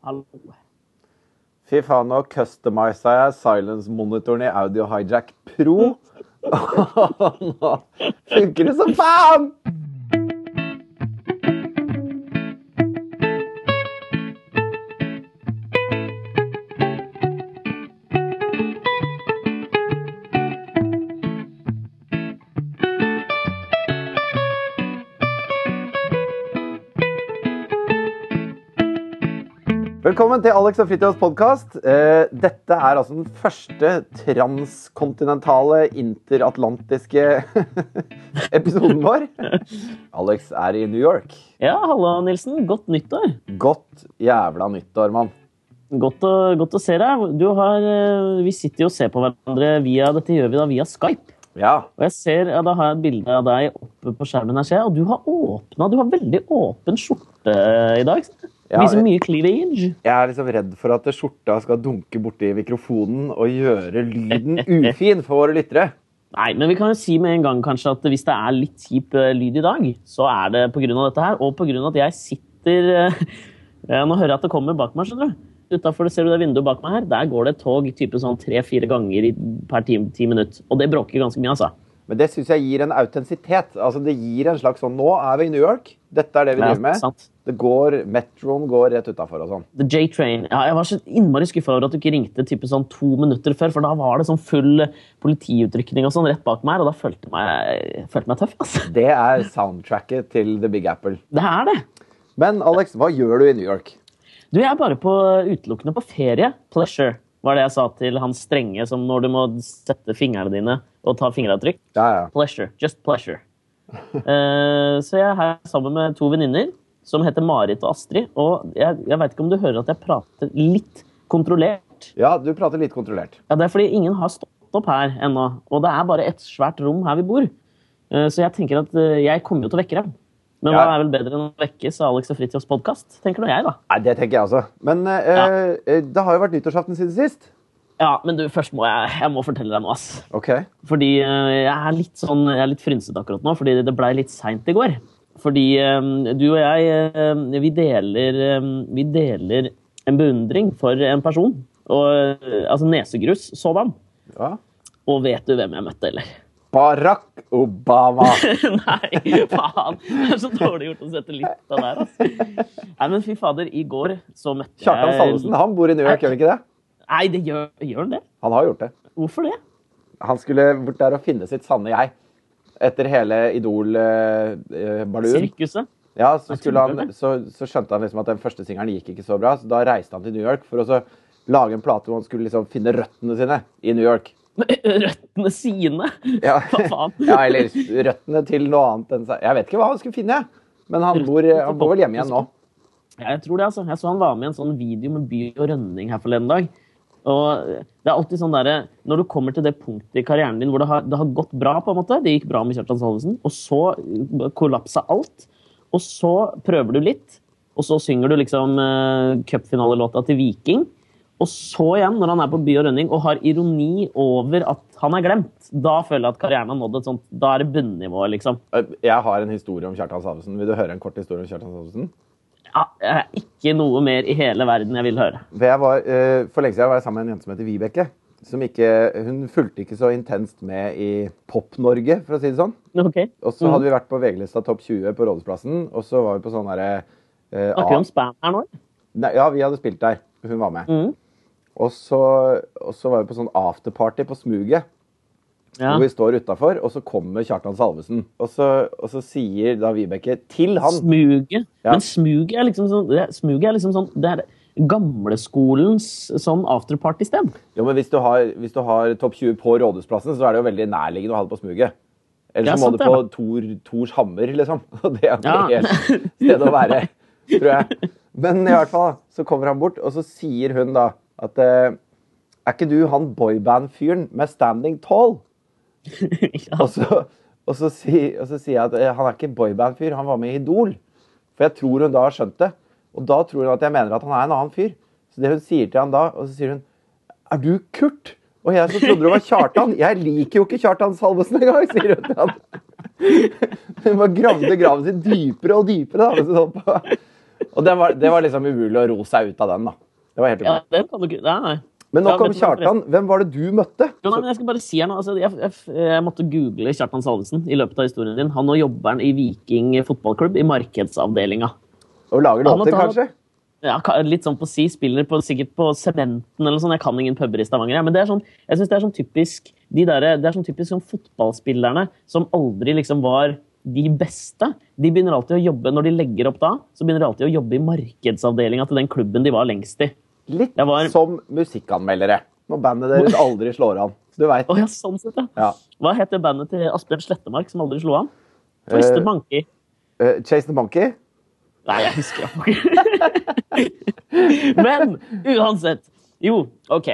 Hallo. Fy faen, nå customiza jeg silence-monitoren i Audio Hijack Pro. nå funker det som faen! Velkommen til Alex og Fritjofs podkast. Dette er altså den første transkontinentale, interatlantiske episoden vår. Alex er i New York. Ja, hallo, Nilsen. Godt nyttår. Godt jævla nyttår, mann. Godt godt å se deg. Du har, eh, vi sitter jo og ser på hverandre via Dette gjør vi da via Skype. Ja. Og jeg ser, ja, Da har jeg et bilde av deg oppe på skjermen. her, Og du har åpna Du har veldig åpen skjorte i dag. Ja, blir så mye cleavage. Jeg er liksom redd for at skjorta skal dunke borti mikrofonen og gjøre lyden ufin for våre lyttere. Nei, men vi kan jo si med en gang kanskje at hvis det er litt kjip eh, lyd i dag, så er det pga. dette her, og pga. at jeg sitter eh, Nå hører jeg at det kommer bak meg, skjønner du. Utafor ser du det vinduet bak meg her. Der går det et tog type sånn tre-fire ganger per ti, ti minutter. Og det bråker ganske mye, altså. Men det syns jeg gir en autentisitet. Altså, det gir en slags sånn Nå er vi i New York. Dette er det vi driver med. sant. Det går, Metroen går rett utafor og sånn. The J-Train. Ja, jeg var så innmari skuffa over at du ikke ringte type sånn to minutter før, for da var det sånn full politiutrykning og sånn rett bak meg, og da følte jeg meg, tøff. Altså. Det er soundtracket til The Big Apple. Det er det. Men Alex, hva gjør du i New York? Du, jeg er bare på, utelukkende på ferie. Pleasure var det jeg sa til han strenge som når du må sette fingrene dine og ta fingeravtrykk. Ja, ja. Pleasure. Just pleasure. uh, så jeg er her sammen med to venninner som heter Marit og Astrid. Og jeg, jeg veit ikke om du hører at jeg prater litt kontrollert. Ja, du prater litt kontrollert. Ja, Det er fordi ingen har stått opp her ennå. Og det er bare et svært rom her vi bor. Uh, Så jeg tenker at uh, jeg kommer jo til å vekke dem. Men hva Ja. er vel bedre enn å vekkes av Alex og Fritjofs podkast? Tenker nå jeg, da. Nei, Det tenker jeg også. Men eh, ja. det har jo vært nyttårsaften siden sist. Ja, men du, først må jeg, jeg må fortelle deg noe, ass. Ok. Fordi eh, jeg er litt sånn, jeg er litt frynsete akkurat nå, fordi det blei litt seint i går. Fordi eh, du og jeg, eh, vi deler, eh, vi deler en beundring for en person. Og, eh, altså nesegrus sådan. Ja. Og vet du hvem jeg møtte, eller? Barack Obama. Nei, faen! Det er så dårlig gjort å sette litt av der, altså. Nei, men fy fader, i går så møtte Kjartan Salvesen han bor i New York, gjør han ikke det? Nei, det gjør, gjør han det? Han har gjort det. Hvorfor det? Han skulle bort der og finne sitt sanne jeg. Etter hele Idol-balluen. Sirkuset? Ja, så, Jeg han, så, så skjønte han liksom at den første singelen gikk ikke så bra, så da reiste han til New York for å så lage en plate hvor han skulle liksom finne røttene sine i New York. Røttene sine? Ja, Hva faen? ja eller røttene til noe annet enn seg. Jeg vet ikke hva han skulle finne, men han bor, han bor vel hjemme igjen nå. Ja, jeg tror det, altså. Jeg så han var med i en sånn video med by og rønning her forleden dag. Og det er alltid sånn der, Når du kommer til det punktet i karrieren din hvor det har, det har gått bra, på en måte, det gikk bra med Kjartan Salvesen, og så kollapsa alt, og så prøver du litt, og så synger du liksom uh, cupfinalelåta til Viking, og så igjen, når han er på by og rønning og har ironi over at han er glemt, da føler jeg at karrieren har nådd et sånt Da er det bunnivået, liksom. Jeg har en historie om Kjartan Salvesen. Vil du høre en kort historie om Kjartan Salvesen? Ja, ikke noe mer i hele verden jeg vil høre. Jeg var, eh, for lenge siden var jeg sammen med en jente som heter Vibeke. Som ikke, hun fulgte ikke så intenst med i Pop-Norge, for å si det sånn. Okay. Og så hadde vi vært på VG-lista Topp 20 på Rådhusplassen, og så var vi på sånn derre eh, Snakker vi om spam her nå? Nei, Ja, vi hadde spilt der. Hun var med. Mhm. Og, så, og så var vi på sånn afterparty på Smuget. Ja. Hvor vi står utafor, og så kommer Kjartan Salvesen. Og så, og så sier da Vibeke til han Smuget. Ja. Men smuget er liksom sånn det, er liksom sånn Det er gamleskolens sånn afterparty-sted. Jo, men hvis du har, hvis du har topp 20 på Rådhusplassen, så er det jo veldig nærliggende å ha det på Smuget. Eller så må sant du på Tor, Tors Hammer, liksom. Og det er Ja. ikke helt stedet å være, tror jeg. Men i hvert fall, så kommer han bort, og så sier hun da at uh, Er ikke du han boyband-fyren med standing tall? ja. Og så, og så, si, og så sier jeg at uh, han er ikke boyband-fyr, han var med i Idol. For jeg tror hun da har skjønt det. Og da tror hun at jeg mener at han er en annen fyr. Så det hun sier til han da, og så sier hun Er du Kurt? Og jeg som trodde det var Kjartan. Jeg liker jo ikke Kjartan Salvesen engang, sier hun til han. Hun bare gravde graven sin dypere og dypere. da. Og det var, det var liksom umulig å ro seg ut av den, da. Det var helt Ja, den kan du ikke Nei, nei. Men nok om Kjartan. Hvem var det du møtte? Jo, nei, jeg skal bare si her nå, altså, jeg, jeg, jeg måtte google Kjartan Salvesen i løpet av historien din. Han nå jobber han i Viking fotballklubb, i markedsavdelinga. Og lager låter, kanskje? Ja, litt sånn på si, spiller på, sikkert på Sementen eller sånn. Jeg kan ingen puber i Stavanger, men det er sånn, jeg synes det er sånn typisk de der, Det er sånn typisk sånn fotballspillerne som aldri liksom var de beste. De begynner alltid å jobbe, Når de legger opp da, så begynner de alltid å jobbe i markedsavdelinga til den klubben de var lengst i. Litt var- som musikkanmeldere. Når bandet deres aldri slår an. Du veit. Oh, ja, sånn sett, ja. Ja. Hva heter bandet til Asbjørn Slettemark som aldri slo an? Twisted the Monkey. Uh, Chase the Monkey? Nei, jeg husker ikke. Men uansett. Jo, OK.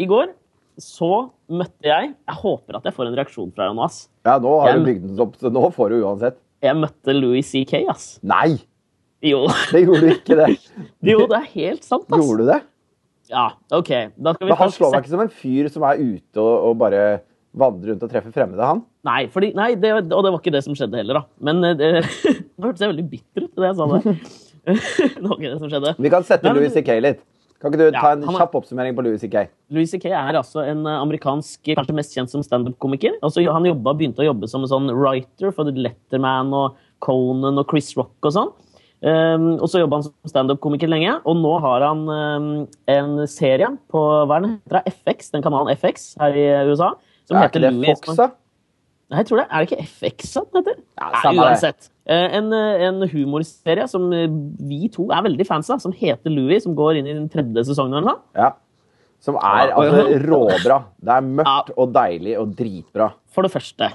I går så møtte jeg Jeg håper at jeg får en reaksjon fra deg nå, ass. Ja, nå har Jeg- du bygd den opp, så nå får du uansett. Jeg møtte Louis C.K., ass. Nei! Jo. Det gjorde du ikke, det. jo, det er helt sant, ass. Gjorde du det? Ja, OK. Da skal vi Men han slår meg ikke som en fyr som er ute og, og bare vandrer rundt og treffer fremmede, han. Nei, fordi, nei det, og det var ikke det som skjedde heller, da. Men eh, det, nå hørtes jeg veldig bitter ut da jeg sa det. det var ikke det som skjedde. Vi kan sette Nei, men Louis C.K. litt. Kan ikke du Ja, ta en er- kjapp oppsummering på Louis C.K.? Louis C.K. er altså en eh, amerikansk, kanskje mest kjent som standup-komiker. Altså, han jobba, begynte å jobbe som en sånn writer for The Letterman og Conan og Chris Rock og sånn. Um, og så jobba han som standup-komiker lenge, og nå har han um, en serie på hva den heter, det? FX, den kanalen FX her i USA, som Er heter ikke det Louis Fox, da? Nei, jeg tror det. Er det ikke FX den heter? Ja, Nei, uansett. Eh, En, eh, en humorserie som eh, vi to er veldig fans av, som heter Louis, som går inn i den tredje sesongen. eller noe. Ja. Som er altså råbra. Det er mørkt og deilig og dritbra. For det første.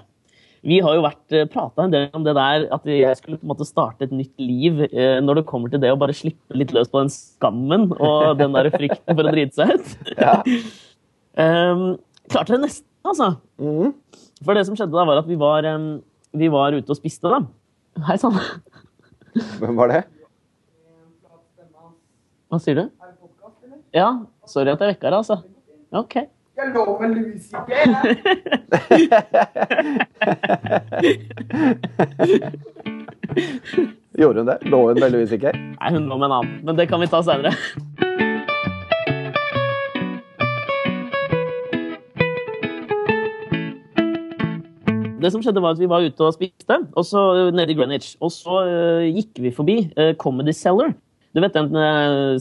Vi har jo vært prata en del om det der at jeg skulle på en måte starte et nytt liv eh, når det kommer til det å bare slippe litt løs på den skammen og den der frykten for å drite seg ut. Ja. um, klarte det nesten, altså. Mm. For det som skjedde da, var at vi var, um, vi var ute og spiste, da. Hei sann. Hvem var det? Hva sier du? Ja, sorry at jeg vekka deg, altså. OK. Jeg lover Louis ikke. Gjorde hun det? Lå hun med Louis C.K.? Nei, hun lå med en annen, men det kan vi ta senere. Det som skjedde var at Vi var ute og spiste og så, nede i Greenwich. Og så uh, gikk vi forbi uh, Comedy Cellar. Du vet den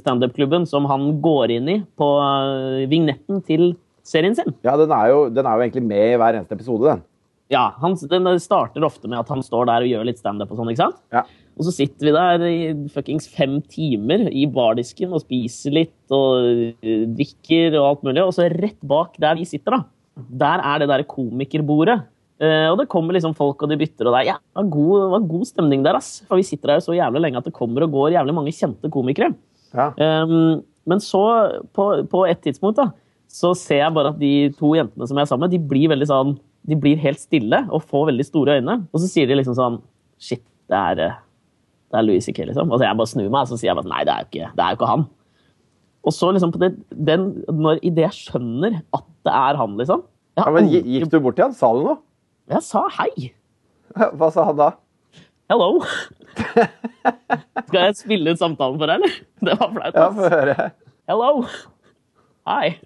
standup-klubben som han går inn i på uh, vignetten til serien sin? Ja, den er, jo, den er jo egentlig med i hver eneste episode, den. Ja, han, Den starter ofte med at han står der og gjør litt standup og sånn. ikke sant? Ja. Og så sitter vi der i fuckings fem timer i bardisken og spiser litt og øh, drikker og alt mulig. Og så rett bak der vi sitter, da, der er det der komikerbordet. Eh, og det kommer liksom folk, og de bytter, og det er ja, det var god, det var god stemning der, ass. For vi sitter der jo så jævlig lenge at det kommer og går jævlig mange kjente komikere. Ja. Um, men så, på, på et tidspunkt, da, så ser jeg bare at de to jentene som jeg er sammen med, de blir veldig sånn De blir helt stille og får veldig store øyne. Og så sier de liksom sånn Shit, det er, eh, det er Louis C.K., liksom. Og så jeg bare snur meg og så sier jeg bare nei, det er jo ikke, det er jo ikke han. Og så liksom på det, den, når Idet jeg skjønner at det er han, liksom Ja, men Gikk du bort til han? Sa du noe? jeg sa hei. Hva sa han da? Hello. Skal jeg spille ut samtalen for deg, eller? Det var flaut. Ja, få høre. Hello. Hi.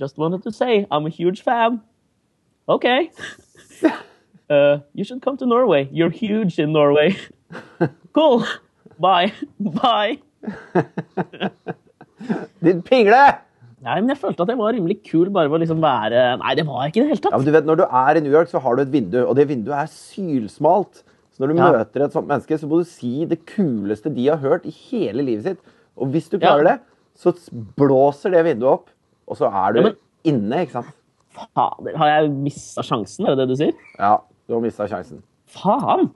Just wanted to say I'm a huge fan. Okay. Uh, you should come to Norway. You're huge in Norway. Cool. Bye. Bye. Din pingle! Nei, men jeg følte at jeg var rimelig kul bare ved å liksom være Nei, det var jeg ikke i det hele Ja, tatt. men du vet, Når du er i New York, så har du et vindu, og det vinduet er sylsmalt. Så når du Ja. møter et sånt menneske, så må du si det kuleste de har hørt i hele livet sitt. Og hvis du klarer Ja. det, så blåser det vinduet opp, og så er du Ja, men- inne, ikke sant? Fader, har jeg mista sjansen? Er det det du sier? Ja, du har mista sjansen. Faen!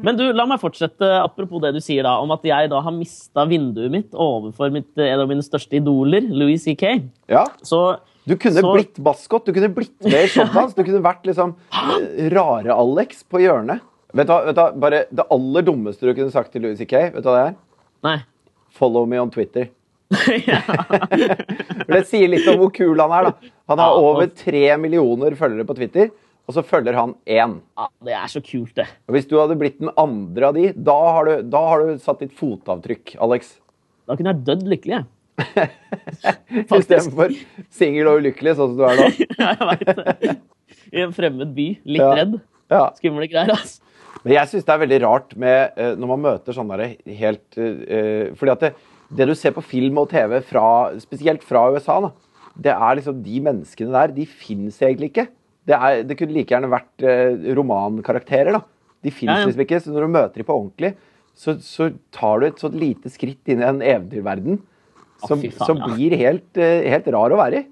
Men du, la meg fortsette, apropos det du sier da, om at jeg da har mista vinduet mitt overfor mitt, en av mine største idoler, Louis C.K. Ja, Så Du kunne Så- blitt maskot. Du kunne blitt med i showet hans. Du kunne vært liksom eh, Rare-Alex på hjørnet. Vet du, hva, vet du hva, bare Det aller dummeste du kunne sagt til Louis C.K., vet du hva det er? Nei. Follow me on Twitter. ja. For det sier litt om hvor kul han er, da. Han har over tre millioner følgere på Twitter, og så følger han én. ja, det er så kult, det. Og hvis du hadde blitt den andre av de, da har du, da har du satt ditt fotavtrykk, Alex. Da kunne jeg dødd lykkelig. jeg. Istedenfor singel og ulykkelig, sånn som du er nå. Ja, jeg vet det. I en fremmed by. Litt Ja. redd. Ja. Skumle greier, altså. Men jeg syns det er veldig rart med, eh, når man møter sånne der helt eh, Fordi at det, det du ser på film og TV, fra, spesielt fra USA, da, det er liksom de menneskene der, de fins egentlig ikke. Det, er, det kunne like gjerne vært eh, romankarakterer, da. De fins Ja, ja. liksom ikke. Så når du møter dem på ordentlig, så, så tar du et sånt lite skritt inn i en eventyrverden som, oh, faen, som ja. blir helt, eh, helt rar å være i.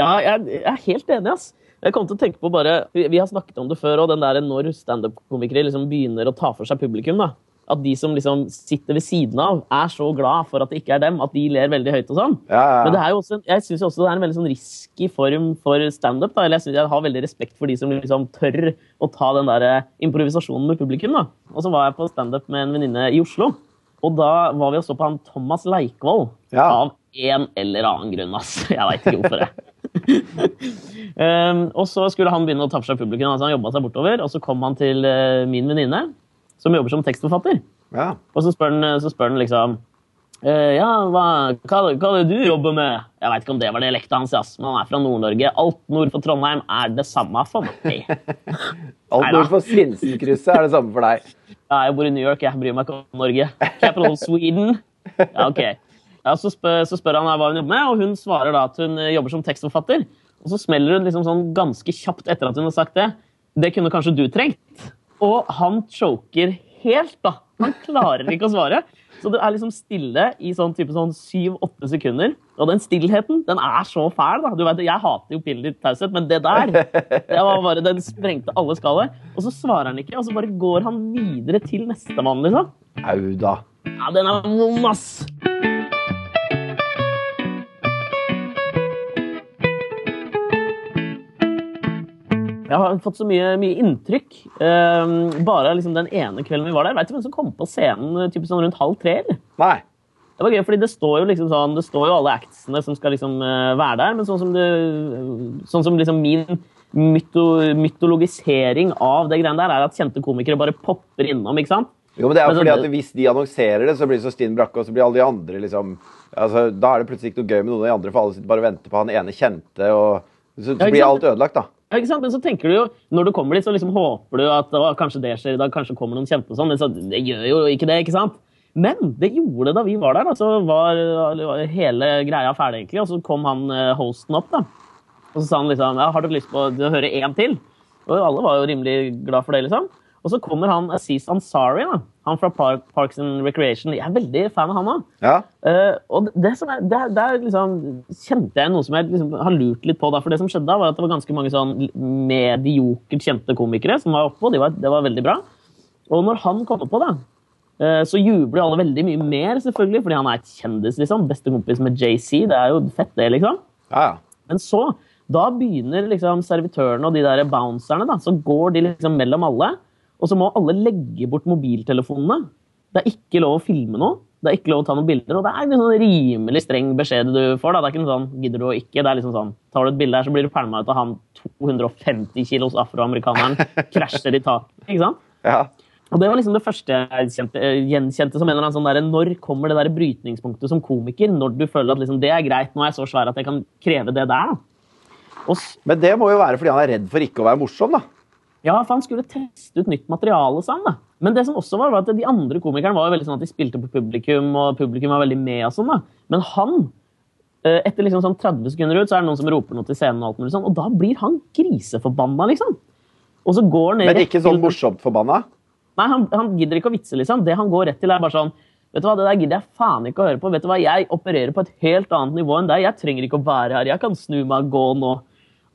Ja, jeg, jeg er helt enig, ass. Jeg kom til å tenke på bare, Vi har snakket om det før, og den der når standup-komikere liksom begynner å ta for seg publikum. da. At de som liksom sitter ved siden av, er så glad for at det ikke er dem, at de ler veldig høyt og sånn. Ja, ja, Men det er jo også, jeg syns også det er en veldig sånn risky form for standup. eller Jeg, synes jeg har veldig respekt for de som liksom tør å ta den der eh, improvisasjonen med publikum. da. Og så var jeg på standup med en venninne i Oslo. Og da var vi også på han Thomas Leikvoll. Ja. Av en eller annen grunn, ass. Jeg veit ikke hvorfor. jeg. Um, og så skulle han begynne å ta for seg publikum. altså Han jobba seg bortover, og så kom han til uh, min venninne, som jobber som tekstforfatter. ja. Og så spør han, så spør han liksom uh, Ja, hva, hva, hva er det du jobber med? Jeg veit ikke om det var dialekta hans, ass, men han er fra Nord-Norge. Alt nord for Trondheim er det samme for meg. Alt nord for Sinsenkrysset er det samme for deg. Ja, jeg bor i New York, jeg bryr meg ikke om Norge. Capital Sweden. Ja, ok. Ja, så, spør, så spør han hva hun jobber med, og hun svarer da at hun eh, jobber som tekstforfatter. Og så smeller hun liksom sånn ganske kjapt etter at hun har sagt det. Det kunne kanskje du trengt. Og han choker helt, da. Han klarer ikke å svare. Så du er liksom stille i sånn type sånn syv-åtte sekunder. Og den stillheten, den er så fæl, da. Du vet, Jeg hater jo pinlig taushet, men det der det var bare, Den sprengte alle skalaer. Og så svarer han ikke, og så bare går han videre til nestemann, liksom. Au da. Ja, den er vond, ass! Jeg har fått så mye, mye inntrykk. Um, bare liksom den ene kvelden vi var der. Vet du hvem som kom på scenen eh, typisk sånn rundt halv tre? eller? Nei. Det var gøy, fordi det står jo liksom sånn, det står jo alle actsene som skal liksom eh, være der, men sånn som, det, sånn som liksom min myto, mytologisering av det greiene der, er at kjente komikere bare popper innom, ikke sant? Jo, men det er jo Men fordi at Hvis de annonserer det, så blir det så stinn brakke, og så blir alle de andre liksom altså, Da er det plutselig ikke noe gøy med noen av de andre, for alle sitter bare og venter på han ene kjente. og Så, så blir alt ødelagt, da. Men så tenker du jo, når du kommer dit, så liksom håper du at å, kanskje det skjer i dag, kanskje kommer noen kjempe og sånn, så, det gjør jo ikke det, ikke sant? Men det gjorde det da vi var der, da, så var hele greia ferdig egentlig, og så kom han eh, hosten opp da. Og så sa han liksom, ja, har du lyst på å høre en til? Og alle var jo rimelig glad for det, liksom. Og så kommer han Aziz Ansari, da. Han fra Park, Parks and Recreation. Jeg er veldig fan av han òg. Ja. Uh, og det som er, der, der liksom, kjente jeg noe som jeg liksom har lurt litt på. Da, for det som skjedde da, var at det var ganske mange sånn mediokert kjente komikere som var oppe, og de var, det var veldig bra. Og når han kom på da, uh, så jubler alle veldig mye mer, selvfølgelig, fordi han er et kjendis. liksom, Bestekompis med JC. Det er jo fett, det, liksom. Ja, ja. Men så, da begynner liksom servitørene og de der bouncerne, da, så går de liksom mellom alle, og så må alle legge bort mobiltelefonene. Det er ikke lov å filme noe. Det er ikke lov å ta noen bilder, og det er en sånn rimelig streng beskjed du får. da. Det er ikke noe sånn, gidder du å ikke, det er liksom sånn, Tar du et bilde her, så blir du pælma ut av han 250 kilos afroamerikaneren krasjer i taket. ikke sant? ja. Og Det var liksom det første jeg kjente, eh, gjenkjente som en eller annen sånn der, Når kommer det der brytningspunktet som komiker? Når du føler at liksom, det er greit, nå er jeg så svær at jeg kan kreve det der. Og, Men det må jo være fordi han er redd for ikke å være morsom, da. Ja, for han skulle teste ut nytt materiale sammen. da. Men det som også var, var at de andre komikerne var jo veldig sånn at de spilte på publikum, og publikum var veldig med og sånn. da. Men han, eh, etter liksom sånn 30 sekunder ut, så er det noen som roper noe til scenen, og alt mulig sånn, og da blir han griseforbanna, liksom. Og så går han ned Men ikke sånn morsomt forbanna. Nei, han, han gidder ikke å vitse, liksom. Det han går rett til, er bare sånn Vet du hva, Det der gidder jeg faen ikke å høre på. Vet du hva, Jeg opererer på et helt annet nivå enn deg. Jeg trenger ikke å være her. Jeg kan snu meg og gå nå.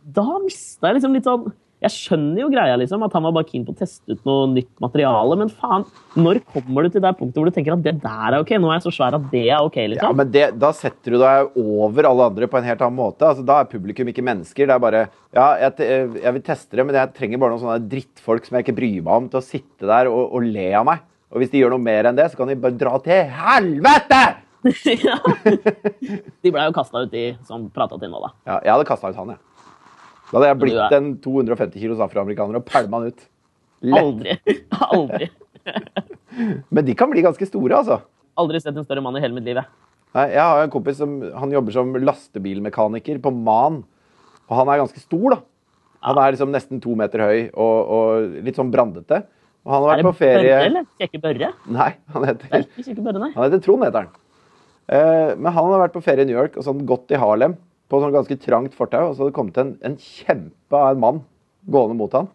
Da mista jeg liksom litt sånn Jeg skjønner jo greia, liksom, at han var bare keen på å teste ut noe nytt materiale, men faen, når kommer du til det punktet hvor du tenker at det der er ok? Nå er jeg så svær at det er ok, liksom? Ja, men det, Da setter du deg over alle andre på en helt annen måte. Altså, Da er publikum ikke mennesker. Det er bare Ja, jeg, jeg vil teste det, men jeg trenger bare noen sånne drittfolk som jeg ikke bryr meg om, til å sitte der og, og le av meg. Og hvis de gjør noe mer enn det, så kan de bare dra til helvete! ja. De ble jo kasta ut, de som prata til nå, da. Ja, jeg hadde kasta ut han, jeg. Da hadde jeg blitt en 250 kilos afroamerikaner og pælma han ut. Lett. Aldri. Aldri. Men de kan bli ganske store, altså. Aldri sett en større mann i hele mitt liv. jeg. Nei, jeg har en kompis som han jobber som lastebilmekaniker på MAN. Og han er ganske stor, da. Han er liksom nesten to meter høy og, og litt sånn brandete. Og han har Er vært det på ferie Børre, eller? Kjekke Børre? Nei, han heter, er ikke Børre, nei. han heter Trond, heter han. Eh, men han har vært på ferie i New York og sånn gått i Harlem på sånn ganske trangt fortau. Og så hadde det kommet en, en kjempe av en mann gående mot han.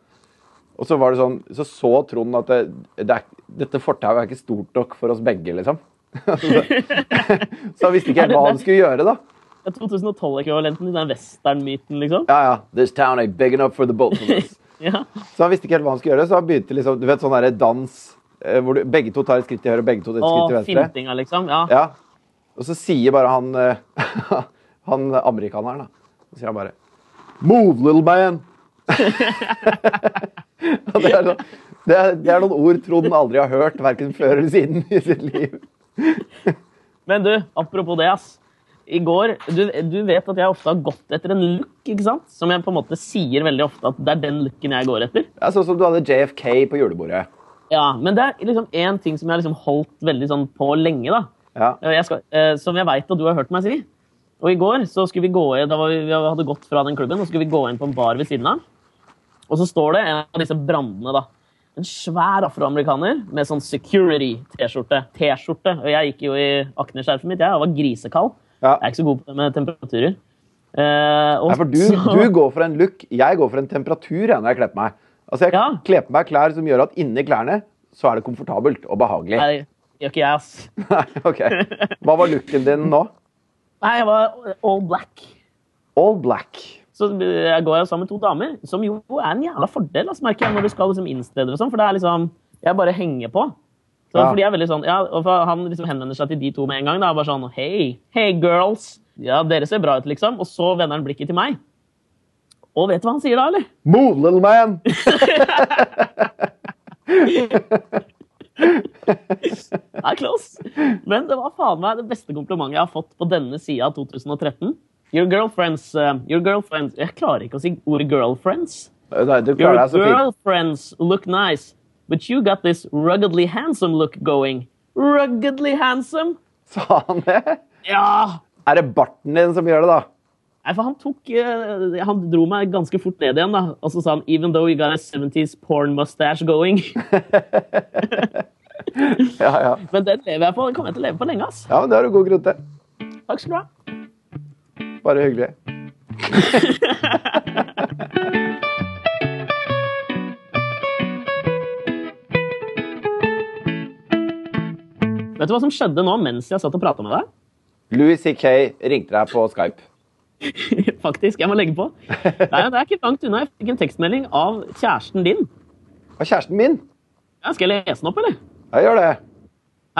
Og så var det sånn, så så Trond at det, det er, dette fortauet er ikke stort nok for oss begge, liksom. så, så han visste ikke helt hva han skulle gjøre, da. Er 2012-ekvivalenten i den western-myten, liksom. Ja, ja. This town ain't big enough for the both of us. Ja. Så han visste ikke helt hva han skulle gjøre, så han begynte liksom, du vet sånn derre dans eh, hvor du, begge to tar et skritt til høyre og begge to et skritt til venstre. liksom. Ja. Ja. Og så sier bare han eh, han amerikaneren, da. Så sier han bare Move, little man! Det, er noen, det, er, det er noen ord Trond aldri har hørt, verken før eller siden i sitt liv. Men du, apropos det, ass. I går, du, du vet at jeg ofte har gått etter en look, ikke sant? Som jeg på en måte sier veldig ofte at det er den looken jeg går etter. Er sånn som du hadde JFK på julebordet. Ja, Men det er liksom én ting som jeg har liksom holdt veldig sånn på lenge, da. Ja. Eh, Jeg skal, eh, som jeg veit at du har hørt meg si. Og i går så skulle vi gå inn, da var vi, vi hadde gått fra den klubben og skulle vi gå inn på en bar ved siden av. Og så står det en av disse brandene, da. En svær afroamerikaner med sånn security-T-skjorte. T-skjorte. Og jeg gikk jo i akneskjerfet mitt, jeg, og var grisekald. Ja. Jeg er ikke så god på det med temperaturer. Eh, og Nei, for du, så- du går for en look, jeg går for en temperatur jeg, når jeg kler på meg. Altså, Jeg Ja. kler på meg klær som gjør at inni klærne så er det komfortabelt og behagelig. Nei, gjør ikke jeg, ass. Nei, ok. Hva var looken din nå? Nei, jeg var all black. All black. Så jeg går jo sammen med to damer, som jo er en jævla fordel, altså, merker jeg, når du skal liksom inn steder og sånn, for det er liksom Jeg bare henger på. Så, Ja. Fordi jeg er veldig sånn, ja, og Han liksom henvender seg til de to med en gang. da, bare sånn Hei, hey girls. Ja, dere ser bra ut, liksom. Og så vender han blikket til meg. Og vet du hva han sier da, eller? Move, little man! Det er close. Men det var faen meg det beste komplimentet jeg har fått på denne sida av 2013. Your girlfriends uh, Your girlfriends Jeg klarer ikke å si ordet girlfriends. Nei, du Your klarer deg så fint. girlfriends look nice, but you got this ruggedly handsome look going. Ruggedly handsome? Sa han det? Ja! Er det barten din som gjør det, da? Nei, for han tok uh, Han dro meg ganske fort ned igjen, da. Og så sa han 'even though you got a 70s porn mustache going'. Ja, ja. Men den lever jeg på. Den kommer jeg til å leve på lenge, ass. ja, men det har du god grunn til. Takk skal du ha. Bare hyggelig. Vet du hva som skjedde nå mens jeg satt og prata med deg? Louis C.K. ringte deg på Skype. Faktisk, jeg må legge på. Nei, det er ikke langt unna. Jeg fikk en tekstmelding av kjæresten din. Av kjæresten min. Ja, skal jeg lese den opp, eller? Ja, gjør det.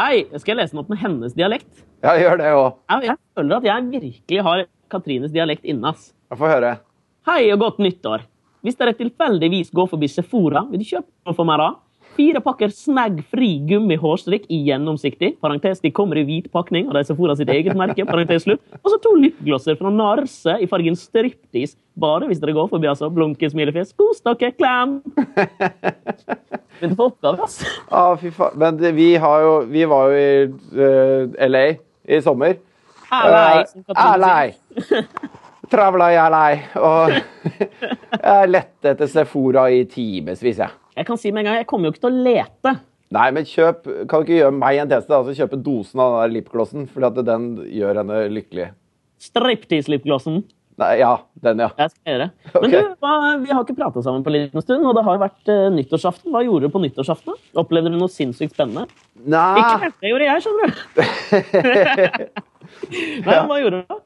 Hei, skal jeg lese den opp med hennes dialekt? Ja, gjør det òg. Jeg, jeg føler at jeg virkelig har Katrines dialekt inne, ass. får høre. Hei og godt nyttår. Hvis dere tilfeldigvis går forbi Sephora, vil du kjøpe noe for meg da? Fire pakker snaggfri gummihårstrikk i gjennomsiktig. Parentes, de kommer i hvit pakning, og det er Sephora sitt eget merke. parentes slutt. Og så to lipglosser fra Narse i fargen striptease. Bare hvis dere går forbi, altså. Blunke, smilefjes. Kos dere, Klem! Begynte på oppgave, ass. Ah, fy faen. Men det, vi, har jo, vi var jo i uh, LA i sommer. Eh, Katrine sier. Travla i lei. Og jeg lette etter Sephora i timevis, jeg. Jeg kan si med en gang, jeg kommer jo ikke til å lete. Nei, men kjøp Kan du ikke gjøre meg en tjeneste? Altså kjøpe dosen av den der lipglossen, fordi at den gjør henne lykkelig. Striptease-lipglossen. Nei, ja, den, ja. Jeg skal gjøre. det. Men okay. du, hva, vi har ikke prata sammen på en liten stund, og det har vært uh, nyttårsaften. Hva gjorde du på nyttårsaften? Opplevde du noe sinnssykt spennende? Ikke Nei, helt, det gjorde jeg, skjønner du. Nei, Ja. Hva gjorde du? da?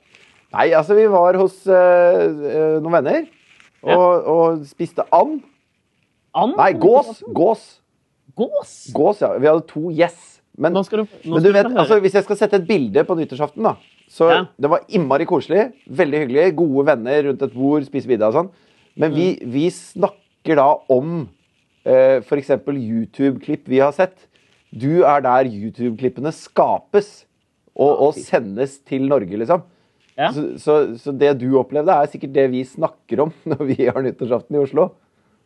Nei altså, vi var hos eh, noen venner og, og spiste and. And? Nei, gås. Gås. Gås? Gås, ja. Vi hadde to gjess. Men, du, men du du vet, altså, hvis jeg skal sette et bilde på nyttårsaften, da Så Ja. det var innmari koselig. Veldig hyggelig. Gode venner rundt et bord, spise middag og sånn. Men vi, Mm. vi snakker da om eh, f.eks. YouTube-klipp vi har sett. Du er der YouTube-klippene skapes. og, og sendes til Norge, liksom. Ja. Så, så, så det du opplevde, er sikkert det vi snakker om når vi har nyttårsaften i Oslo.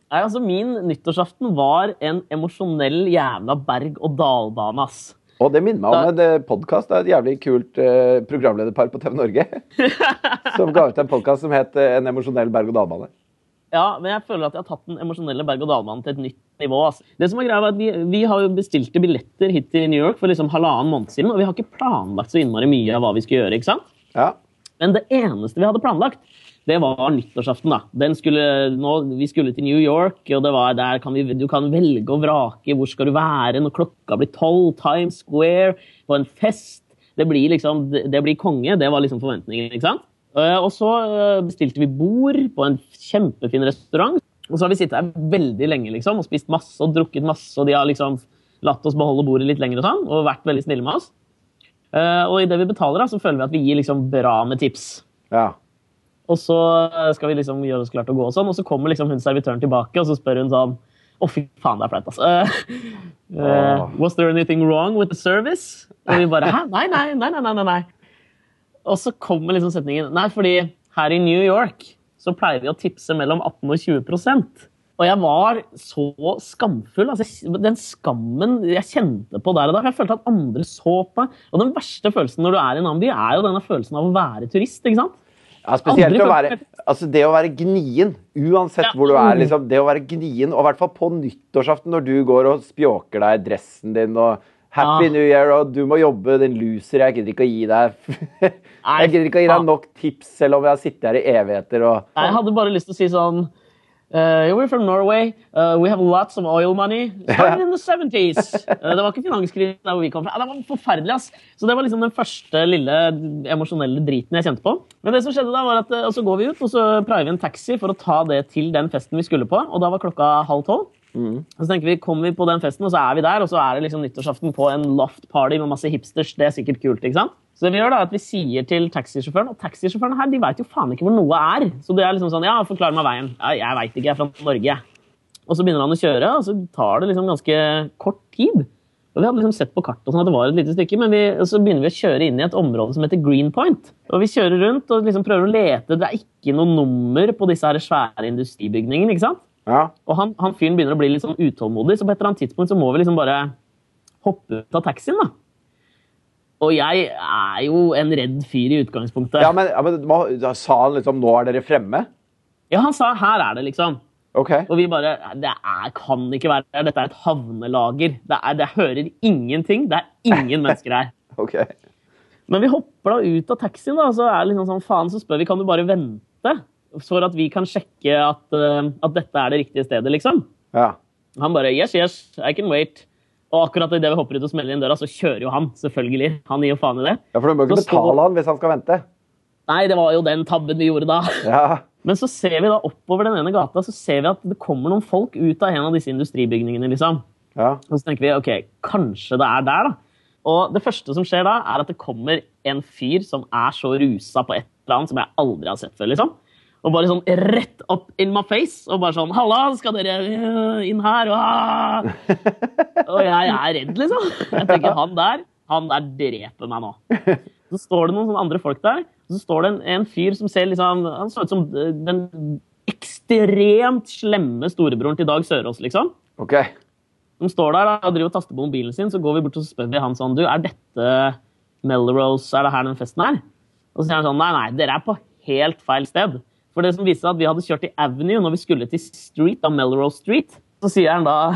Nei, altså Min nyttårsaften var en emosjonell jævla berg-og-dal-bane, ass. Og det minner meg om en podkast av et jævlig kult eh, programlederpar på TV Norge. som ga ut en podkast som het eh, En emosjonell berg-og-dal-bane. Ja, men jeg føler at jeg har tatt den emosjonelle berg-og-dal-banen til et nytt nivå. ass. Det som er greia er at vi, vi har jo bestilte billetter hit til New York for liksom halvannen måned siden, og vi har ikke planlagt så innmari mye av hva vi skal gjøre. ikke sant? Ja. Men det eneste vi hadde planlagt, det var nyttårsaften. da. Skulle, nå, vi skulle til New York, og det var der kan vi, du kan velge og vrake hvor skal du være når klokka blir tolv. Times Square, på en fest. Det blir liksom, det, det blir konge. Det var liksom forventningen. ikke sant? Eh, Og så eh, bestilte vi bord på en kjempefin restaurant. Og så har vi sittet her veldig lenge liksom, og spist masse og drukket masse, og de har liksom latt oss beholde bordet litt lenger og sånn, og vært veldig snille med oss. Eh, og idet vi betaler, da, så føler vi at vi gir liksom bra med tips. ja. Og så skal vi liksom gjøre oss klart til å gå, og sånn, og så kommer liksom hun servitøren tilbake og så spør hun sånn Å, fy faen, det er flaut, altså. Uh, eh, was there anything wrong with the service? Og vi bare Hæ? Nei, nei, nei, nei, nei, nei. Og så kommer liksom setningen Nei, fordi her i New York så pleier vi å tipse mellom 18 og 20% Og jeg var så skamfull. altså Den skammen jeg kjente på der og da. Jeg følte at andre så på meg. Og den verste følelsen når du er i en annen by, er jo denne følelsen av å være turist. ikke sant? Ja, spesielt å være, altså det å være gnien, uansett Ja. hvor du er. liksom, Det å være gnien, og i hvert fall på nyttårsaften når du går og spjåker deg dressen din og Happy Ja. New Year, og du må jobbe, din loser. Jeg gidder ikke å gi deg Jeg gidder ikke å gi deg nok tips, selv om jeg har sittet her i evigheter og Jeg hadde bare lyst til å si sånn uh, We're from Norway. Uh, we have lots of oil money. Started in the 70s. Uh, det var ikke finanskrisen der hvor vi kom fra. Det var forferdelig, ass. Så det var liksom den første lille emosjonelle driten jeg kjente på. Men det som skjedde da var at og så går vi ut, og så prøver vi en taxi for å ta det til den festen vi skulle på. Og da var klokka halv tolv. Og så tenker vi, kommer vi på den festen, og så er vi der, og så er det liksom nyttårsaften på en loft party med masse hipsters. Det er sikkert kult, ikke sant? Så det vi gjør da, at vi sier til taxisjåføren, og taxisjåførene her, de vet jo faen ikke hvor noe er. Så det er liksom sånn, ja, forklar meg veien. Ja, jeg vet ikke, jeg er fra Norge. Og så begynner han å kjøre, og så tar det liksom ganske kort tid. Og vi hadde liksom sett på kartet sånn at det var et lite stykke, men vi, så begynner vi å kjøre inn i et område som heter Greenpoint. Og vi kjører rundt og liksom prøver å lete. Det er ikke noe nummer på disse her svære industribygningene, ikke sant? Ja. Og han, han fyren begynner å bli litt sånn utålmodig, så på et eller annet tidspunkt så må vi liksom bare hoppe ut av taxien, da. Og jeg er jo en redd fyr i utgangspunktet. ja, men, ja, men sa han liksom 'Nå er dere fremme'? Ja, han sa 'her er det', liksom. OK. Og vi bare Det er, kan ikke være her. Dette er et havnelager. Det, er, det hører ingenting. Det er ingen mennesker her. ok. Men vi hopper da ut av taxien, da, så er det liksom sånn, faen, så spør vi kan du bare vente for at vi kan sjekke at, eh, at dette er det riktige stedet, liksom. Ja. Han bare yes, yes, I can wait. Og akkurat idet vi hopper ut og smeller inn døra, så kjører jo han. selvfølgelig. Han gir jo faen i det. ja, for du må ikke Så betale betale han hvis han skal vente. Nei, det var jo den tabben vi gjorde da. Ja. Men så ser vi da oppover den ene gata så ser vi at det kommer noen folk ut av en av disse industribygningene. liksom. ja. Og så tenker vi ok, kanskje det er der, da. Og det første som skjer da, er at det kommer en fyr som er så rusa på et eller annet som jeg aldri har sett før. liksom. Og bare sånn rett opp in my face. Og bare sånn 'Halla, skal dere øh, inn her?' Og, Og jeg er redd, liksom. Jeg tenker han der, han der dreper meg nå. Så står det noen sånne andre folk der, så står det en, en fyr som ser liksom Han så ut som øh, den ekstremt slemme storebroren til Dag Sørås, liksom. OK. De står der og driver og taster på mobilen sin, så går vi bort og spør vi han sånn Du, er dette Melrose? Er det her den festen er? Og så sier han sånn Nei, nei, dere er på helt feil sted. For det som viste seg at vi hadde kjørt i Avenue når vi skulle til Street, da Melrose Street. Så sier han da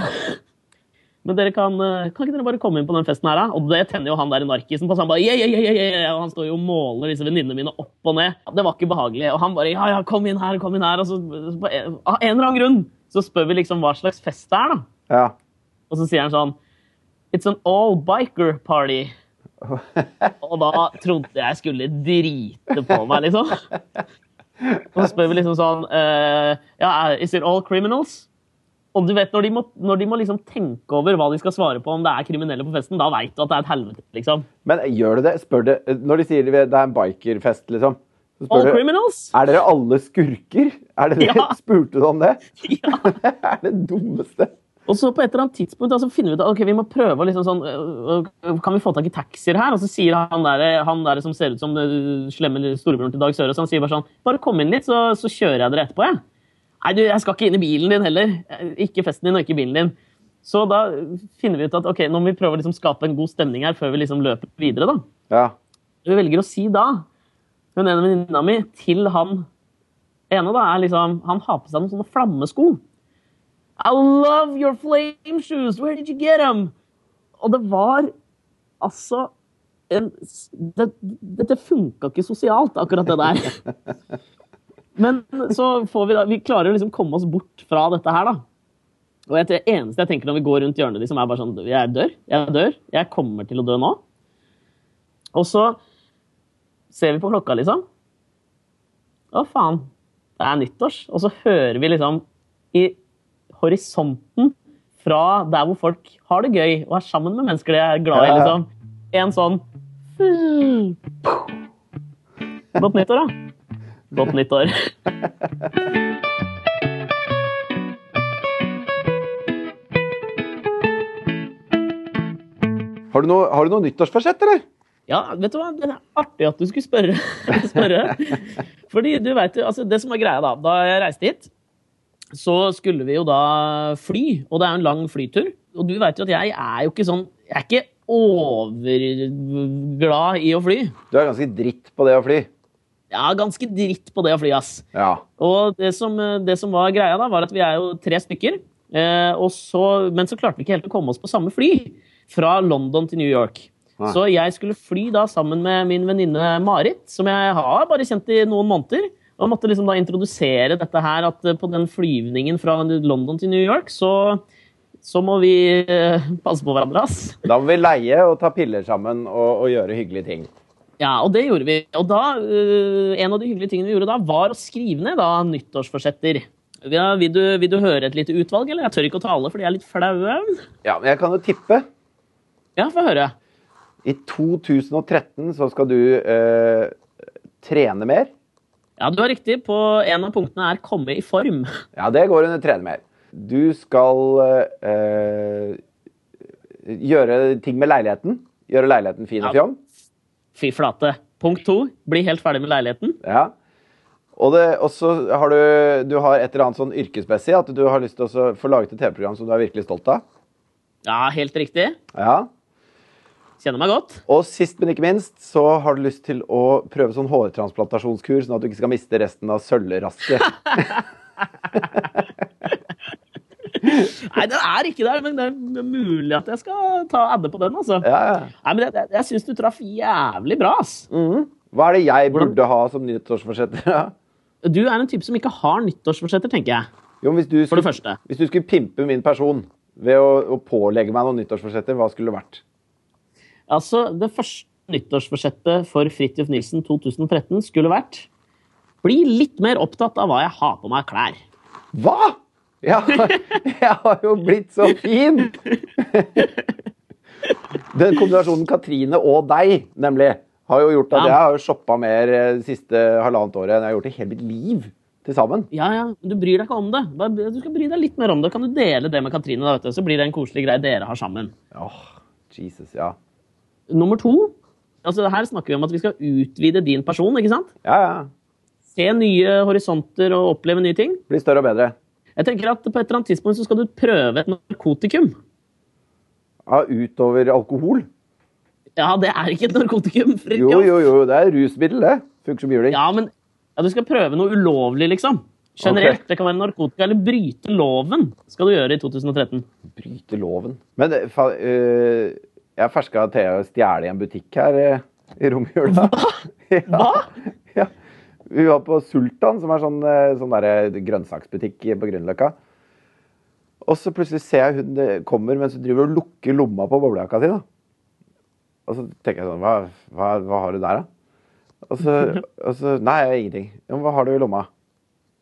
Men dere kan, eh, kan ikke dere bare komme inn på den festen her, da? Og det tenner jo han der narkisen på. Så han bare yeah, yeah, yeah, yeah. Og han står jo og måler disse venninnene mine opp og ned. Det var ikke behagelig. Og han bare ja, ja, kom inn her, kom inn her. Og så så på en- av en eller annen grunn så spør vi liksom hva slags fest det er, da. Ja. Og så sier han sånn It's an all biker party. Og da trodde jeg skulle drite på meg, liksom. Så spør vi liksom sånn uh, Ja, is it all criminals? Og du vet, når de, må, når de må liksom tenke over hva de skal svare på, om det er kriminelle på festen, da veit du at det er et helvete, liksom. Men gjør du det? Spør det Når de sier det er en bikerfest, liksom, så All du criminals? Er dere alle skurker? Er det det? Ja. Spurte du om det? Ja. Det er det dummeste. Og så på et eller annet tidspunkt altså, så finner vi ut at okay, vi må prøve liksom sånn øh, øh, Kan vi få tak i taxier her? Og så sier han der, han der som ser ut som slemme storebroren til Dag Sørås, han sier bare sånn Bare kom inn litt, så, så kjører jeg dere etterpå, jeg. Nei, du, jeg skal ikke inn i bilen din heller. Ikke festen din og ikke bilen din. Så da finner vi ut at ok, nå må vi prøve å liksom skape en god stemning her før vi liksom løper videre, da. Ja. Vi velger å si da, hun ene venninna mi, til han ene, da, er liksom Han har på seg noen sånne flammesko. I love your flame shoes! Where did you get them? Og det var altså en, Det, det, det funka ikke sosialt, akkurat det der. Men så får vi da Vi klarer å liksom komme oss bort fra dette her, da. Og det eneste jeg tenker når vi går rundt hjørnet, liksom, er bare sånn Jeg dør. Jeg dør. Jeg kommer til å dø nå. Og så ser vi på klokka, liksom. Å, faen. Det er nyttårs. Og så hører vi liksom i horisonten fra der hvor folk har det gøy og er sammen med mennesker de er glad i, liksom. En sånn Godt nyttår, da. Godt nyttår. Har du noe, har du noe nyttårsforsett, eller? Ja, vet du hva? Det er artig at du skulle spørre. spørre. Fordi du vet jo, altså Det som var greia da Da jeg reiste hit, så skulle vi jo da fly. Og det er jo en lang flytur. Og du vet jo at jeg er jo ikke sånn Jeg er ikke overglad i å fly. Du er ganske dritt på det å fly. Er ganske dritt på det å fly, ass. Ja. Og det som, det som var greia, da, var at vi er jo tre stykker. Eh, og så, men så klarte vi ikke helt å komme oss på samme fly fra London til New York. Nei. Så jeg skulle fly da sammen med min venninne Marit, som jeg har bare kjent i noen måneder. Og måtte liksom da introdusere dette her, at eh, på den flyvningen fra London til New York, så, så må vi eh, passe på hverandre, ass. Da må vi leie og ta piller sammen og, og gjøre hyggelige ting. Ja, og det gjorde vi. Og da, øh, en av de hyggelige tingene vi gjorde da, var å skrive ned da nyttårsforsetter. Ja, vil, du, vil du høre et lite utvalg, eller? Jeg tør ikke å tale fordi for de er litt flaue. Ja, men jeg kan jo tippe. Ja, få høre. I 2013 så skal du eh, trene mer. Ja, du har riktig. På en av punktene er komme i form. Ja, det går under trene mer. Du skal øh, gjøre ting med leiligheten. Gjøre leiligheten fin og Ja. Fy flate. Punkt to. Bli helt ferdig med leiligheten. Ja. Og det- og så har du, du har et eller annet sånn yrkesmessig at du har lyst til å få laget et TV-program som du er virkelig stolt av. Ja, helt riktig. Ja. Kjenner meg godt. Og sist, men ikke minst, så har du lyst til å prøve sånn hårtransplantasjonskur, sånn at du ikke skal miste resten av sølvrasket. Nei, den er ikke der, men det er mulig at jeg skal ta adde på den, altså. Ja, ja. Nei, men jeg, jeg, syns du traff jævlig bra, ass. Mhm. Hva er det jeg burde ha som nyttårsforsetter? Ja. Du er en type som ikke har nyttårsforsetter, tenker jeg. Jo, hvis du For det skulle, første. hvis du skulle pimpe min person ved å, å pålegge meg noen nyttårsforsetter, hva skulle det vært? Altså, det første nyttårsforsettet for Fridtjof Nilsen 2013 skulle vært bli litt mer opptatt av hva jeg har på meg av klær. Hva?! Jeg, har- jeg har jo blitt så fin! Den kombinasjonen Katrine og deg, nemlig, har jo gjort at Ja. jeg har shoppa mer eh, det siste halvannet året enn jeg har gjort i hele mitt liv til sammen. Ja, ja, Du bryr deg ikke om det. Du skal bry deg litt mer om det. Kan du dele det med Katrine, da, vet du? så blir det en koselig greie dere har sammen. Åh, Jesus, ja. Nummer to altså Her snakker vi om at vi skal utvide din person. ikke sant? Ja, ja. Se nye horisonter og oppleve nye ting. Bli større og bedre. Jeg tenker at På et eller annet tidspunkt så skal du prøve et narkotikum. Ja, utover alkohol. Ja, det er ikke et narkotikum. Jo, jo, jo. Det er rusmiddel, det. Funker som juling. Ja, men ja, du skal prøve noe ulovlig, liksom. Generelt. Okay. Det kan være narkotika eller bryte loven skal du gjøre i 2013. Bryte loven. Men øh, jeg ferska Thea å stjele i en butikk her eh, i romjula. Ja, Hva? Ja. Vi var på Sultan, som er sånn, eh, sånn der grønnsaksbutikk på Grünerløkka. Og så plutselig ser jeg hun eh, kommer mens hun driver og lukker lomma på boblejakka si. da. Og så tenker jeg sånn Hva, hva, hva har du der, da? Og så, og så Nei, ingenting. Ja, men hva har du i lomma?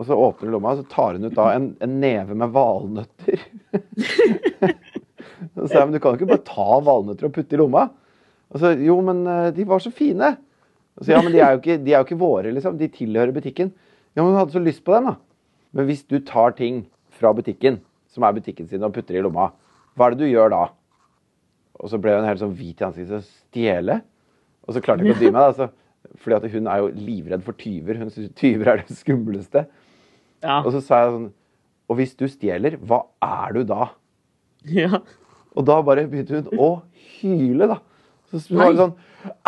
Og så åpner hun lomma, og så tar hun ut da en, en neve med valnøtter. Så sa jeg, men du kan jo ikke bare ta valnøtter og putte i lomma. Og så, jo, men eh, de var så fine. Og så, ja, men de er, jo ikke, de er jo ikke våre, liksom. De tilhører butikken. Ja, men hun hadde så lyst på dem, da. Men hvis du tar ting fra butikken som er butikken sin, og putter i lomma. Hva er det du gjør da? Og så ble hun helt sånn hvit i ansiktet. Stjele? Og så klarte jeg ikke å dy meg. da, så, fordi hun er jo livredd for tyver. Hun syns tyver er det skumleste. Ja. Og så sa jeg sånn Og hvis du stjeler, hva er du da? ja. Og da bare begynte hun å hyle, da. Så var det sånn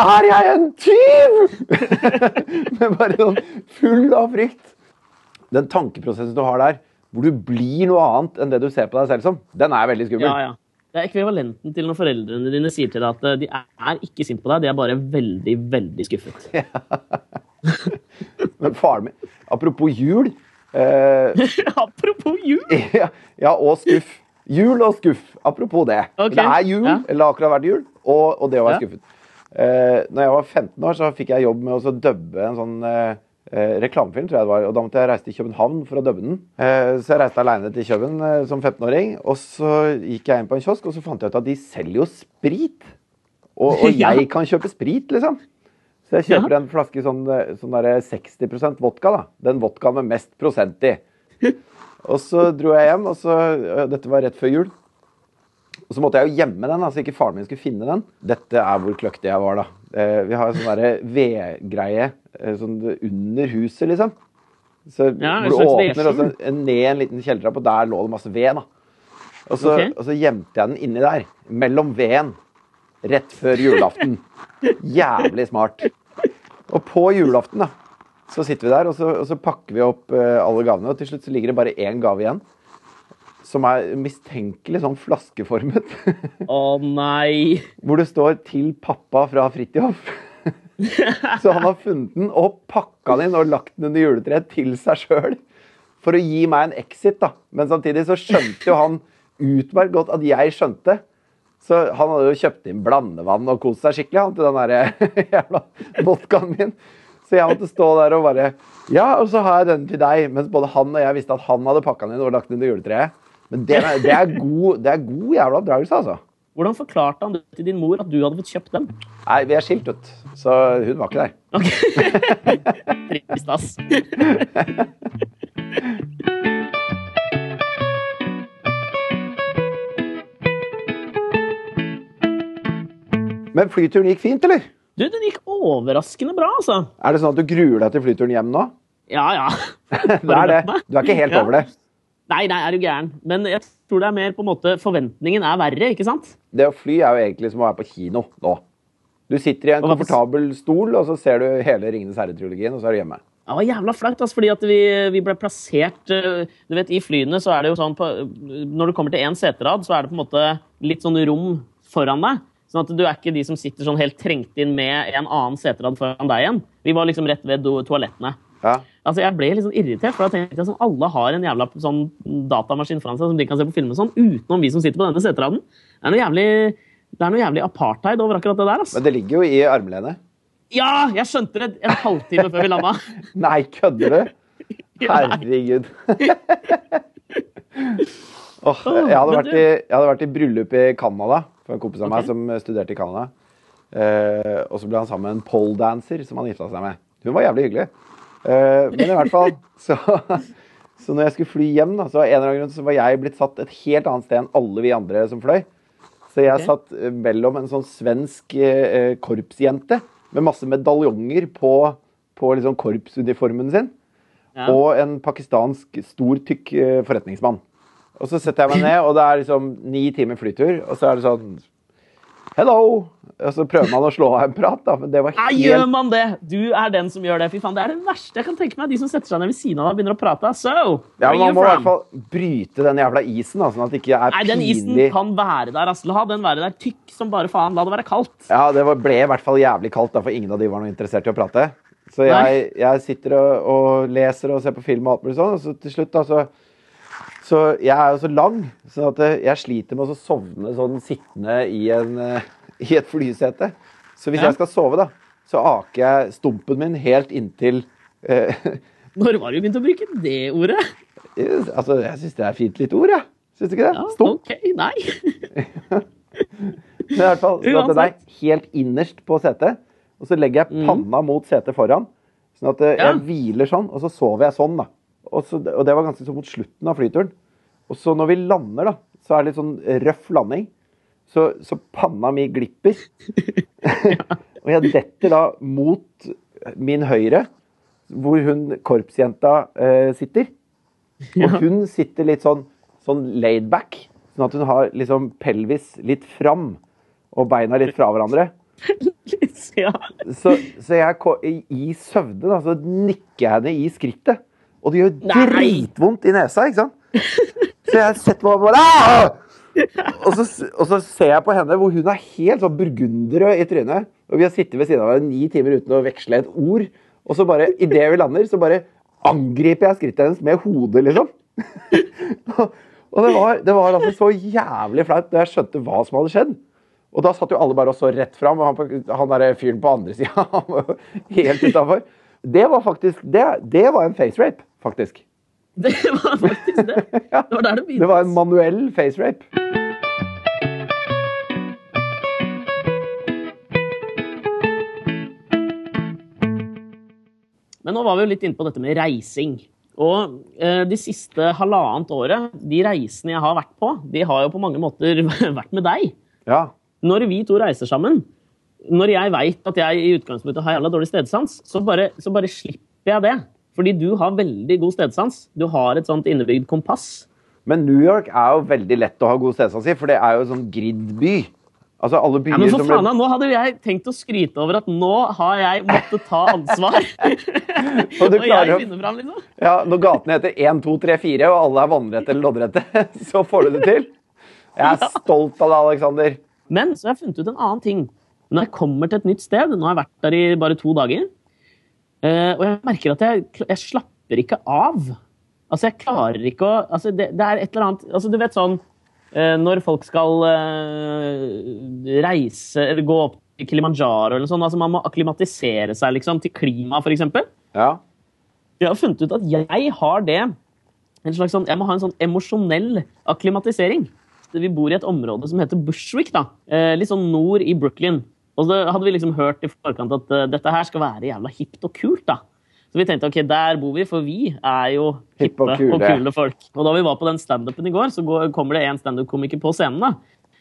Er jeg en tyv?! Med bare sånn full av frykt. Den tankeprosessen du har der, hvor du blir noe annet enn det du ser på deg selv som, den er veldig skummel. ja, ja. Det er ekvivalenten til når foreldrene dine sier til deg at eh, de er ikke sint på deg, de er bare veldig, veldig skuffet. Ja. Men faren min Apropos jul eh, Apropos jul! ja, ja, og skuff. Jul og skuff. Apropos det. Okay. Det er jul, ja. eller akkurat vært jul, og, og det å være Ja. skuffet. Eh, når jeg var 15 år, så fikk jeg jobb med å dubbe en sånn eh, eh, reklamefilm, tror jeg det var. Og da måtte jeg reise til København for å dubbe den. Eh, så jeg reiste aleine til Køben eh, som 15-åring. Og så gikk jeg inn på en kiosk, og så fant jeg ut at de selger jo sprit. Og, og Ja. jeg kan kjøpe sprit, liksom. Så jeg kjøper en flaske sånn, eh, sånn der 60% vodka. da. Den vodkaen med mest prosent i. Og så dro jeg hjem, og så Dette var rett før jul. Og så måtte jeg jo gjemme den, så ikke faren min skulle finne den. Dette er hvor kløktig jeg var, da. Eh, vi har en sånn vedgreie eh, sånn under huset, liksom. Så Ja, hvor du åpner, og så ned en liten kjellertrapp, og der lå det masse ved, da. Og så, okay. og så gjemte jeg den inni der. Mellom veden. Rett før julaften. Jævlig smart. Og på julaften, da, så sitter vi der, og så, og så pakker vi opp eh, alle gavene. Og til slutt så ligger det bare én gave igjen. Som er mistenkelig sånn flaskeformet. Å nei! Hvor det står 'Til pappa fra Fridtjof'. så han har funnet den og pakka den inn og lagt den under juletreet til seg sjøl. For å gi meg en exit, da. Men samtidig så skjønte jo han utmerket godt at jeg skjønte. Så han hadde jo kjøpt inn blandevann og kost seg skikkelig han, til den der jævla vodkaen min. Så jeg måtte stå der og bare Ja, og så har jeg den til deg. Mens både han og jeg visste at han hadde pakka den inn og lagt den under juletreet. Men det, det, er, god, det er god jævla oppdragelse, altså. Hvordan forklarte han det til din mor at du hadde fått kjøpt den? Nei, vi er skilt, vet du. Så hun var ikke der. Ok. Trist, ass. Men flyturen gikk fint, eller? Du, den gikk overraskende bra, altså. Er det sånn at du gruer deg til flyturen hjem nå? Ja, ja. Det er det. Du er ikke helt over det. Nei, nei, er du gæren. Men jeg tror det er mer på en måte Forventningen er verre, ikke sant? Det å fly er jo egentlig som å være på kino nå. Du sitter i en komfortabel stol, og så ser du hele Ringenes herre-trilogien, og så er du hjemme. Det var jævla flaut, altså, fordi at vi, vi ble plassert eh, Du vet, I flyene så er det jo sånn på, Når du kommer til én seterad, så er det på en måte litt sånn rom foran deg. Sånn at du er ikke de som sitter sånn helt trengt inn med en annen seterad foran deg igjen. Vi var liksom rett ved toalettene. Ja. Altså, Jeg ble litt sånn irritert, for da tenkte jeg sånn, alle har en jævla sånn datamaskin foran seg som de kan se på filmer sånn, utenom vi som sitter på denne seteraden. Det er noe jævlig, det er noe jævlig apartheid over akkurat det der. altså. Men det ligger jo i armlenet. Ja, jeg skjønte det en halvtime før vi landa. Nei, kødder du? Herregud. Åh, jeg, hadde vært i, jeg hadde vært i bryllup i Canada for en kompis av meg som studerte i Canada. Eh, og så ble han sammen med en poledancer som han gifta seg med. Hun var jævlig hyggelig. Eh, men i hvert fall så, så når jeg skulle fly hjem, da, så grunn så var jeg blitt satt et helt annet sted enn alle vi andre som fløy. Så jeg okay. satt eh, mellom en sånn svensk eh, korpsjente med masse medaljonger på, på liksom korpsuniformen sin Ja. og en pakistansk stor, tykk eh, forretningsmann. Og så setter jeg meg ned, og det er liksom ni timer flytur, og så er det sånn Hello! Og så prøver man å slå av en prat, da, men det var helt Nei, gjør man det? Du er den som gjør det. Fy faen, Det er det verste jeg kan tenke meg. De som setter seg ned ved siden av deg og begynner å prate. So, Ja, Man må i hvert fall bryte den jævla isen, da, sånn at det ikke er Nei, den isen kan være der. Altså. La den være der. Tykk som bare faen. La det være kaldt. Ja, det ble i hvert fall jævlig kaldt, da, for ingen av de var noe interessert i å prate. Så jeg, jeg sitter og, og leser og ser på film og alt mulig sånn, og så til slutt, da, så Så jeg er jo så lang, at eh, jeg sliter med å sovne sånn sittende i, en, eh, i et flysete. Så hvis Ja. jeg skal sove, da, så aker jeg stumpen min helt inntil eh, Når var det begynt å bruke det ordet? Altså, jeg syns det er fint lite ord, jeg. Syns du ikke det? Ja, Stump. OK, nei. Men i hvert fall, sånn at den er helt innerst på setet, og så legger jeg panna mot setet foran, sånn at eh, Ja. jeg hviler sånn, og så sover jeg sånn, da. Og, så, og det var ganske så mot slutten av flyturen. Og så når vi lander, da, så er det litt sånn røff landing. Så, så panna mi glipper. og jeg detter da mot min høyre, hvor hun korpsjenta eh, sitter. Og hun sitter litt sånn, sånn laid back, sånn at hun har liksom pelvis litt fram og beina litt fra hverandre. ja. Så, så jeg, i, i søvne da, så nikker jeg henne i skrittet. Og det gjør Nei! dritvondt i nesa, ikke sant? Så jeg setter meg bare og så, og så ser jeg på henne hvor hun er helt sånn burgunderrød i trynet. Og vi har sittet ved siden av hverandre ni timer uten å veksle et ord. Og så bare, idet vi lander, så bare angriper jeg skrittet hennes med hodet, liksom. og det var, det var altså så jævlig flaut da jeg skjønte hva som hadde skjedd. Og da satt jo alle bare og så rett fram, og han, han der fyren på andre sida helt utafor. Det var faktisk det, det var en face rape, faktisk. Det var faktisk det. Det var der det begynte. Det var en manuell face rape. Men nå var vi jo litt inne på dette med reising. Og eh, de siste halvannet året, de reisene jeg har vært på, de har jo på mange måter vært med deg. Ja. Når vi to reiser sammen, når jeg veit at jeg i utgangspunktet har jævla dårlig stedsans, så bare, så bare slipper jeg det. Fordi du har veldig god stedsans. Du har et sånt innebygd kompass. Men New York er jo veldig lett å ha god stedsans i, for det er jo en sånn grid-by. Altså alle byer Ja, men for faen, da, Nå hadde jeg tenkt å skryte over at nå har jeg måttet ta ansvar. Og og jeg finner fram, liksom. Ja, Når gatene heter 1, 2, 3, 4, og alle er vannrette eller loddrette, så får du det til. Jeg er stolt av deg, Aleksander. Men så har jeg funnet ut en annen ting. Når jeg kommer til et nytt sted, nå har jeg vært der i bare to dager, eh, og jeg merker at jeg, jeg slapper ikke av. Altså, jeg klarer ikke å altså, det, det er et eller annet altså, Du vet sånn uh, Når folk skal uh, reise eller gå opp til Kilimanjaro eller sånt, altså man må akklimatisere seg liksom, til klima, f.eks. Ja. Jeg har funnet ut at jeg har det en slags sånn, Jeg må ha en sånn emosjonell akklimatisering. Vi bor i et område som heter Bushwick, da. Litt sånn nord i Brooklyn. Og så hadde vi liksom hørt i forkant at eh, dette her skal være jævla hipt og kult, da. Så vi tenkte ok, der bor vi, for vi er jo hippe og og kule. kule. folk. Og da vi var på den standupen i går, så kommer det en standup-komiker på scenen da,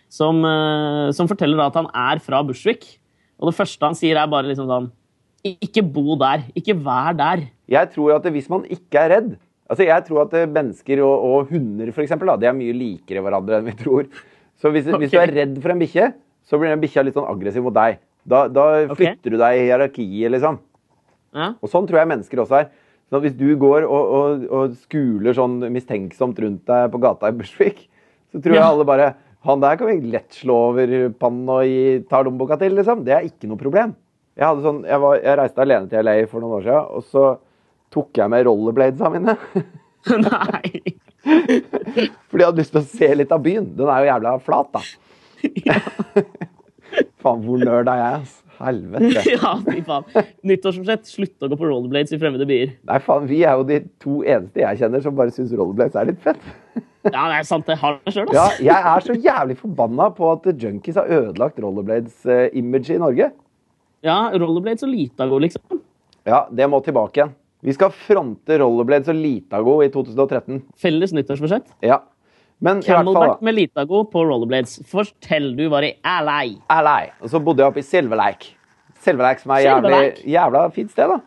som, eh, som forteller da at han er fra Bushwick. Og det første han sier, er bare liksom sånn Ikke bo der. Ikke vær der. Jeg tror at hvis man ikke er redd Altså, Jeg tror at eh, mennesker og, og hunder for eksempel, da, de er mye likere hverandre enn vi tror. Så hvis, hvis du er redd for en bikkje, så blir den bikkja litt sånn aggressiv mot deg. Da, da flytter flytter du deg i hierarkiet, liksom. Ja. Og sånn tror jeg mennesker også er. Så hvis du går og, og, og skuler sånn mistenksomt rundt deg på gata i Bushwick, så tror jeg Ja. alle bare Han der kan vi lett slå over pannen og gi, ta lommeboka til, liksom. Det er ikke noe problem. Jeg, sånn, jeg, var, jeg reiste alene til LA for noen år siden, og så tok jeg med rollerbladesa mine. Nei. Fordi jeg hadde lyst til å se litt av byen. Den er jo jævla flat, da. Faen, hvor nerd er jeg, ass. Helvete. Ja, fy faen. Nyttårsforsett, slutt å gå på rollerblades i fremmede byer. Nei, faen, vi er jo de to eneste jeg kjenner som bare syns rollerblades er litt fett. Ja, det er sant, jeg har det sjøl, Ja, jeg er så jævlig forbanna på at junkies har ødelagt rollerblades-imaget i Norge. Ja, rollerblades og Litago, liksom. Ja, det må tilbake igjen. Vi skal fronte rollerblades og Litago i 2013. Felles nyttårsforsett. Ja. Men Camelback med Litago på rollerblades. Fortell du var i LA. Ally. Og så bodde jeg oppe i Silver Lake. Silver Lake som er jævlig, jævla fint sted, da.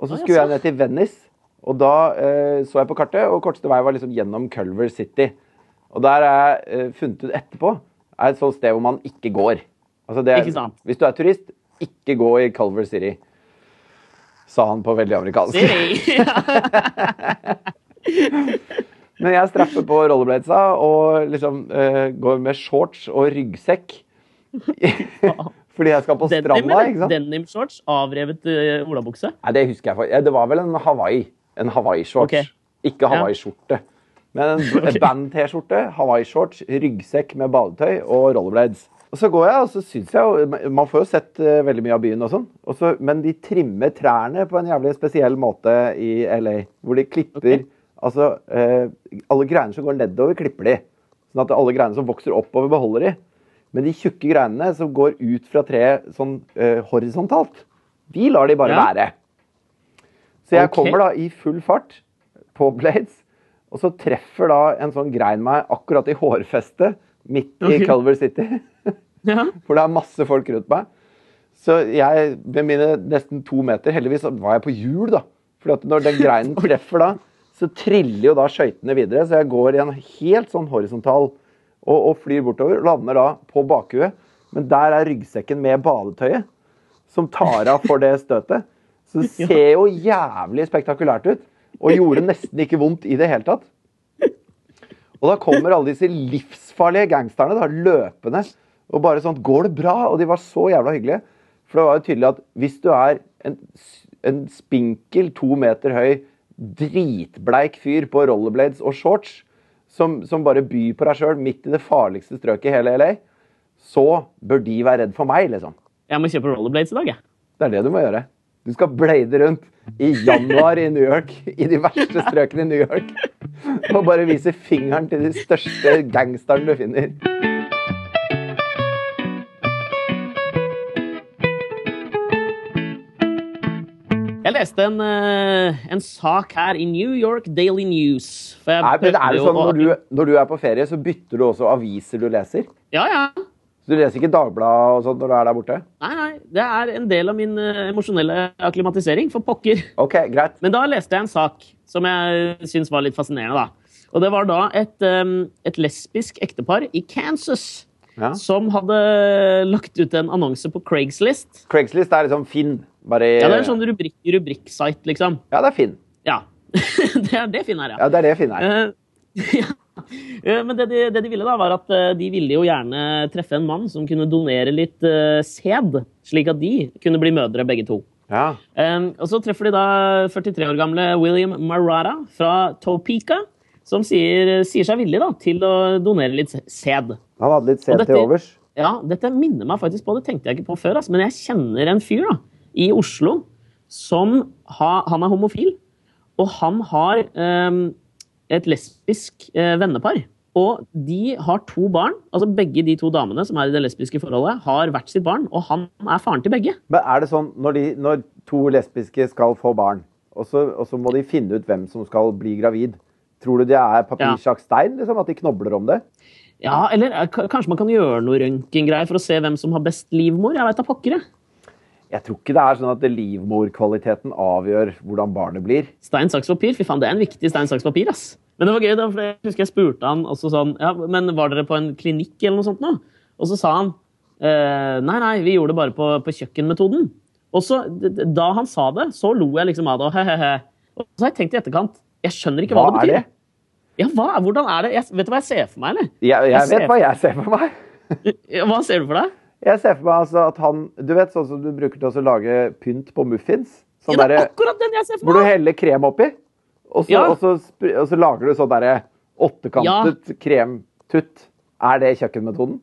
Og så skulle jeg ned til Venice. Og da eh, så jeg på kartet, og korteste vei var liksom gjennom Culver City. Og der er eh, funnet ut etterpå er et sånt sted hvor man ikke går. Altså det, Ikke sant? Hvis du er turist, ikke gå i Culver City. Sa han på veldig amerikansk. Siri. Men jeg straffer på rollerbladesa og liksom uh, går med shorts og ryggsekk. Fordi jeg skal på Denim, stranda, ikke sant? Denim shorts, avrevet uh, olabukse. Nei, det husker jeg faktisk. Det var vel en Hawaii. En Hawaii-shorts. Okay. Ikke Hawaii-skjorte. Men en okay. band-T-skjorte, Hawaii-shorts, ryggsekk med badetøy og rollerblades. Og så går jeg, og så syns jeg jo Man får jo sett eh, veldig mye av byen og sånn, men de trimmer trærne på en jævlig spesiell måte i LA. Hvor de klipper Ok. Altså, eh, alle greinene som går nedover, klipper de. Sånn at alle greiene som vokser oppover, beholder de. Men de tjukke greinene som går ut fra treet sånn eh, horisontalt, de lar de bare Ja. være. Så jeg okay. kommer da i full fart på Blades, Og så treffer da en sånn grein meg akkurat i hårfestet midt i okay. Culver City. Ja. For det er masse folk rundt meg. Så jeg, med mine nesten to meter Heldigvis var jeg på hjul, da. For når den greinen treffer da, så triller jo da skøytene videre. Så jeg går i en helt sånn horisontal og, og flyr bortover. Lander da på bakhuet. Men der er ryggsekken med badetøyet, som tar av for det støtet. Så det ser jo jævlig spektakulært ut. Og gjorde nesten ikke vondt i det hele tatt. Og da kommer alle disse livsfarlige gangsterne da, løpende. Og bare sånn Går det bra? Og de var så jævla hyggelige. For det var jo tydelig at hvis du er en, en spinkel, to meter høy, dritbleik fyr på rollerblades og shorts, som, som bare byr på deg sjøl midt i det farligste strøket i hele LA, så bør de være redd for meg, liksom. Jeg må kjøpe rollerblades i dag, jeg. Det er det du må gjøre. Du skal blade rundt i januar i New York, i de verste strøkene i New York, og bare vise fingeren til de største gangsterne du finner. Leste en, eh, en sak her i New York Daily News. Nei, men det er jo sånn når du, når du er på ferie, så bytter du også aviser du leser? Ja, ja. Så du leser ikke Dagbladet og sånt når du er der borte? Nei, nei. Det er en del av min eh, emosjonelle akklimatisering, for pokker. Ok, greit. Men da leste jeg en sak som jeg syns var litt fascinerende. da. Og det var da et, um, et lesbisk ektepar i Kansas Ja. som hadde lagt ut en annonse på Craigslist. Craigslist er liksom Finn. Bare Ja, Det er en sånn rubrik, rubrikksite, liksom. Ja, det er Finn. Ja. det er det Finn er, ja. Ja, det er det Finn er. Uh, ja. Eh, Men det de, det de ville, da, var at eh, de ville jo gjerne treffe en mann som kunne donere litt uh, sæd, slik at de kunne bli mødre, begge to. Ja. Um, og så treffer de da 43 år gamle William Marata fra Topeka, som sier, sier seg villig da, til å donere litt sæd. Han hadde litt sæd til overs. Ja, dette minner meg faktisk på, det tenkte jeg ikke på før, altså, men jeg kjenner en fyr da, i Oslo som ha, han er homofil, og han har eh, et lesbisk eh, vennepar. Og de har to barn, altså begge de to damene som er i det lesbiske forholdet, har hvert sitt barn, og han er faren til begge. Men er det sånn når, de, når to lesbiske skal få barn, og så, og så må de finne ut hvem som skal bli gravid, tror du det er papirsjakk stein? Liksom, at de knobler om det? Ja, eller eh, kanskje man kan gjøre noe røntgengreier for å se hvem som har best livmor? Jeg vet da pokker, jeg. Jeg tror ikke det er sånn at livmorkvaliteten avgjør hvordan barnet blir. Stein, saks, papir. Fy faen, det er en viktig stein, saks, papir, ass. Men det var gøy, da, for jeg husker jeg spurte han også sånn Ja, men var dere på en klinikk eller noe sånt nå? Og så sa han eh, Nei, nei, vi gjorde det bare på, på kjøkkenmetoden. Og så, da han sa det, så lo jeg liksom av det, og he-he-he. Og så har jeg tenkt i etterkant Jeg skjønner ikke hva, Hva det er betyr. det? Ja, hva, hvordan er det? Jeg, vet du hva jeg ser for meg, eller? Jeg, Jeg jeg vet hva jeg ser for meg. Hva ser du for deg? Jeg ser for meg altså at han Du vet sånn som du bruker til å lage pynt på muffins? Sånn Ja, det er der, akkurat den jeg ser for meg! hvor du heller krem oppi, og så, Ja. og så, og så lager du sånn derre åttekantet kremtutt. Er det kjøkkenmetoden?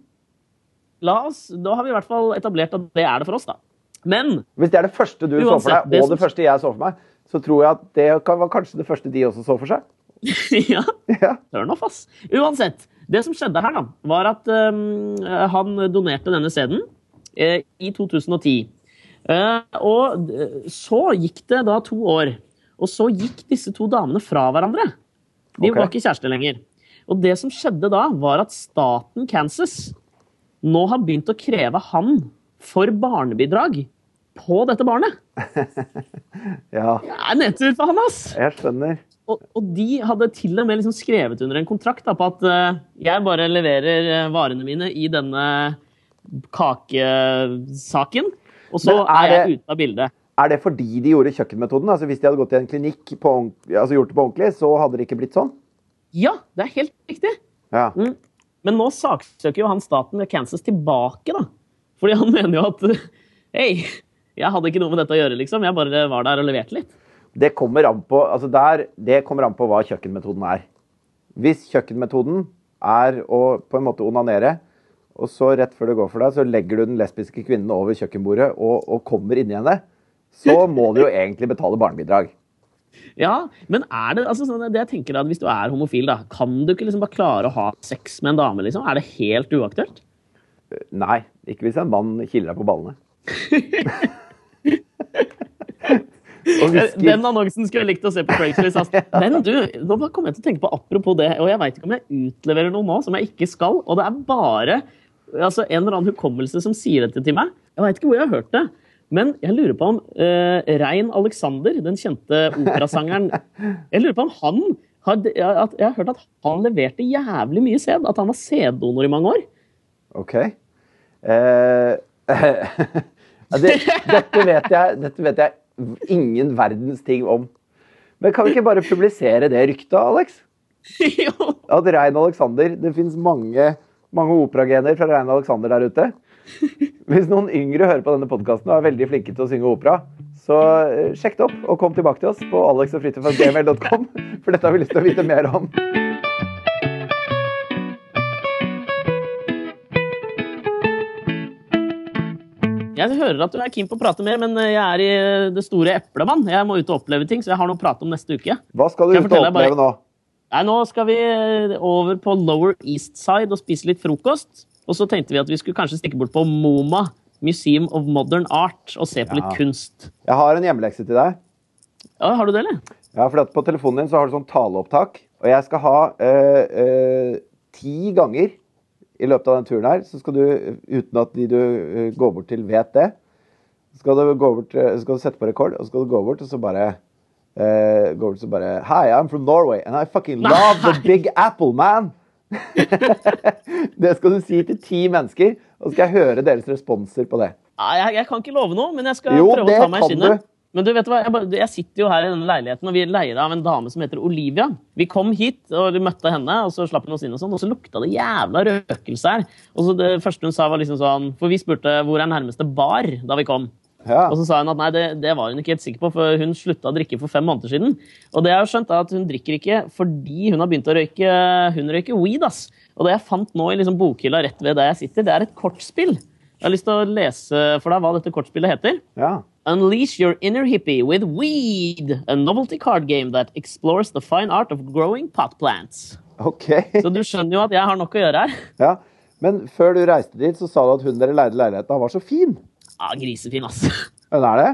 La oss, Da har vi i hvert fall etablert at det er det for oss, da. Men Hvis det er det første du så for deg, det og som- det første jeg så for meg, så tror jeg at det var kanskje det første de også så for seg. ja, Ja. Hør nå, ass. Uansett. Det som skjedde her, da, var at øhm, han donerte denne sæden eh, i 2010. Eh, og d- så gikk det da to år. Og så gikk disse to damene fra hverandre. De okay. var ikke kjærester lenger. Og det som skjedde da, var at staten Kansas nå har begynt å kreve han for barnebidrag på dette barnet. ja, Det er nedtur for han, ass! jeg skjønner. Og, og de hadde til og med liksom skrevet under en kontrakt da, på at uh, jeg bare leverer eh, varene mine i denne kakesaken, og så er er, jeg ute av bildet. Er det fordi de gjorde kjøkkenmetoden? Altså Hvis de hadde gått i en klinikk, på, altså gjort det på ordentlig, så hadde det ikke blitt sånn? Ja, det er helt riktig. Ja. Mm. Men nå saksøker jo han staten ved Kansas tilbake, da. Fordi han mener jo at Hei, jeg hadde ikke noe med dette å gjøre, liksom. Jeg bare var der og leverte litt. Det kommer an på altså der, det kommer an på hva kjøkkenmetoden er. Hvis kjøkkenmetoden er å på en måte onanere, og så rett før det går for deg, så legger du den lesbiske kvinnen over kjøkkenbordet og, og kommer inni henne, så må du jo egentlig betale barnebidrag. Ja, men er det altså, sånn, det jeg tenker da, Hvis du er homofil, da, kan du ikke liksom bare klare å ha sex med en dame? liksom? Er det helt uaktuelt? Nei, ikke hvis en mann kiler deg på ballene. hvisker. Den annonsen skulle jeg likt å se på Craigslist. Altså. Men du, nå kom jeg til å tenke på apropos det, og jeg veit ikke om jeg utleverer noe nå som jeg ikke skal, og det er bare altså, en eller annen hukommelse som sier dette til meg. Jeg veit ikke hvor jeg har hørt det. Men jeg lurer på om uh, Rein Alexander, den kjente operasangeren Jeg lurer på om han har, Jeg har hørt at han leverte jævlig mye sæd. At han var sæddonor i mange år. OK. Uh, det, dette, vet jeg, dette vet jeg ingen verdens ting om. Men kan vi ikke bare publisere det ryktet, Alex? jo. At Rein Alexander Det fins mange, mange operagener fra Rein Alexander der ute. Hvis noen yngre hører på denne podkasten og er veldig flinke til å synge opera, så eh, sjekk det opp og kom tilbake til oss på alexogfritidfagmail.com, for dette har vi lyst til å vite mer om. Jeg hører at du er keen på å prate mer, men jeg er i det store eplet, mann. Jeg må ut og oppleve ting, så jeg har noe å prate om neste uke. Hva skal du ut og bare- oppleve nå? Nei, Nå skal vi over på Lower East Side og spise litt frokost. Og så tenkte vi at vi skulle kanskje stikke bort på MoMA, Museum of Modern Art, og se på Ja. litt kunst. Jeg har en hjemmelekse til deg. Ja, Har du det, eller? Ja, for at På telefonen din så har du sånn taleopptak, og jeg skal ha øh, øh, ti ganger i løpet av den turen her, så skal du, uten at de du eh, går bort til, vet det, skal du, gå bort, eh, skal du sette på rekord, og så skal du gå bort og så bare Uh, gå bort og så bare Hi, I'm from Norway, and I fucking love the Big Apple, man! det skal du si til ti mennesker, og så skal jeg høre deres responser på det. Ja, jeg, jeg kan ikke love noe, men jeg skal Jo, prøve å ta meg i skinnet. du. Men du vet hva, jeg, bare, jeg sitter jo her i denne leiligheten, og vi er leid av en dame som heter Olivia. Vi kom hit og vi møtte henne, og så slapp hun oss inn, og sånn, og så lukta det jævla røkelse her. Og så Det første hun sa, var liksom sånn For vi spurte hvor er nærmeste bar da vi kom. Ja. Og så sa hun at nei, det, det var hun ikke helt sikker på, for hun slutta å drikke for fem måneder siden. Og det jeg har skjønt er at hun drikker ikke fordi hun har begynt å røyke Hun røyker weed, ass. Og det jeg fant nå i liksom bokhylla rett ved der jeg sitter, det er et kortspill. Jeg har lyst til å lese for deg hva dette kortspillet heter. ja. Unleash your inner hippie with weed, a novelty card game that explores the fine art of growing pot plants. OK. Så du skjønner jo at jeg har nok å gjøre her. Ja, Men før du reiste dit, så sa du at hun dere leide leiligheten var så fin. Ja, grisefin, ass. Hun er det?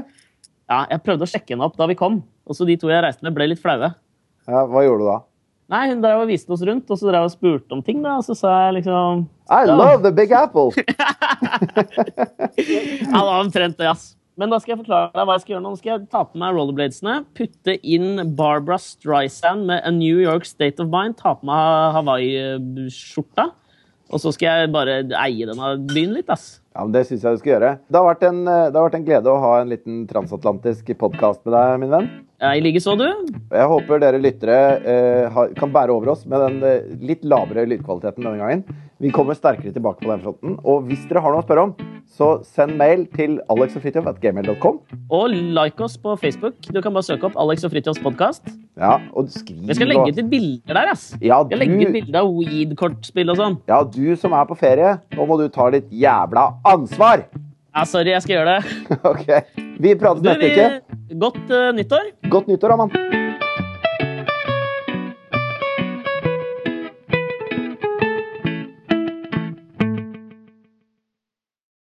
Ja, jeg prøvde å sjekke henne opp da vi kom, og så de to jeg reiste med, ble litt flaue. Ja, Hva gjorde du da? Nei, hun drev og viste oss rundt, og så drev og spurte om ting, da, og så sa jeg liksom I love the Big Apple! Ja, det var omtrent det, ass. Men da skal jeg forklare deg hva jeg skal gjøre nå. Nå skal jeg ta på meg rollerbladesene, putte inn Barbara Streisand med A New York State of Mind, ta på meg Hawaii-skjorta, og så skal jeg bare eie denne byen litt, ass. Ja, men Det syns jeg du skal gjøre. Det har, vært en, eh, det har vært en glede å ha en liten transatlantisk podkast med deg, min venn. Jeg I like så, du. Jeg håper dere lyttere eh, kan bære over oss med den eh, litt lavere lydkvaliteten denne gangen. Vi kommer sterkere tilbake på den fronten. Og hvis dere har noe å spørre om, så send mail til alexogfritjof.gmail.com. Og like oss på Facebook. Du kan bare søke opp Alex og Fritjofs podkast. Ja, og skriv Jeg skal legge ut litt bilder der, ass. Ja, Jeg legger ut du, bilder av weed-kortspill og sånn. ja, du som er på ferie, nå må du ta litt jævla ansvar! Ja, sorry, jeg skal gjøre det. OK. Vi prates Du, neste uke. godt uh, nyttår. Godt nyttår, Amand.